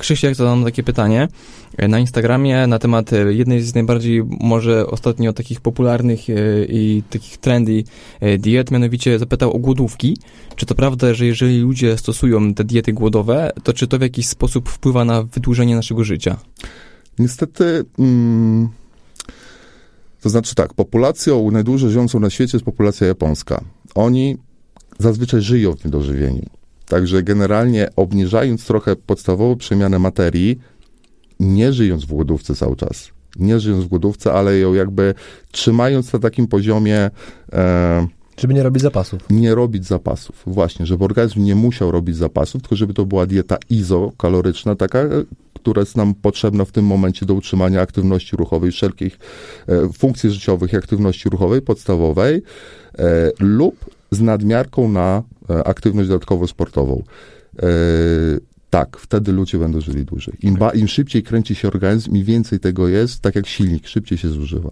Krzysiek zadał takie pytanie e, na Instagramie na temat e, jednej z najbardziej może ostatnio takich popularnych e, i takich trendy diet, mianowicie zapytał o głodówki. Czy to prawda, że jeżeli ludzie stosują te diety głodowe, to czy to w jakiś sposób wpływa na wydłużenie naszego życia? Niestety, mm, to znaczy tak, populacją najdłużej żyjącą na świecie jest populacja japońska. Oni zazwyczaj żyją w niedożywieniu. Także generalnie obniżając trochę podstawową przemianę materii, nie żyjąc w głodówce cały czas, nie żyjąc w głodówce, ale ją jakby trzymając na takim poziomie, e, Żeby nie robić zapasów. nie robić zapasów. Właśnie, żeby organizm nie musiał robić zapasów, tylko żeby to była dieta izokaloryczna, taka, która jest nam potrzebna w tym momencie do utrzymania aktywności ruchowej, wszelkich e, funkcji życiowych i aktywności ruchowej podstawowej, e, lub z nadmiarką na aktywność dodatkowo sportową. E, tak, wtedy ludzie będą żyli dłużej. Im, ba, Im szybciej kręci się organizm, im więcej tego jest, tak jak silnik, szybciej się zużywa.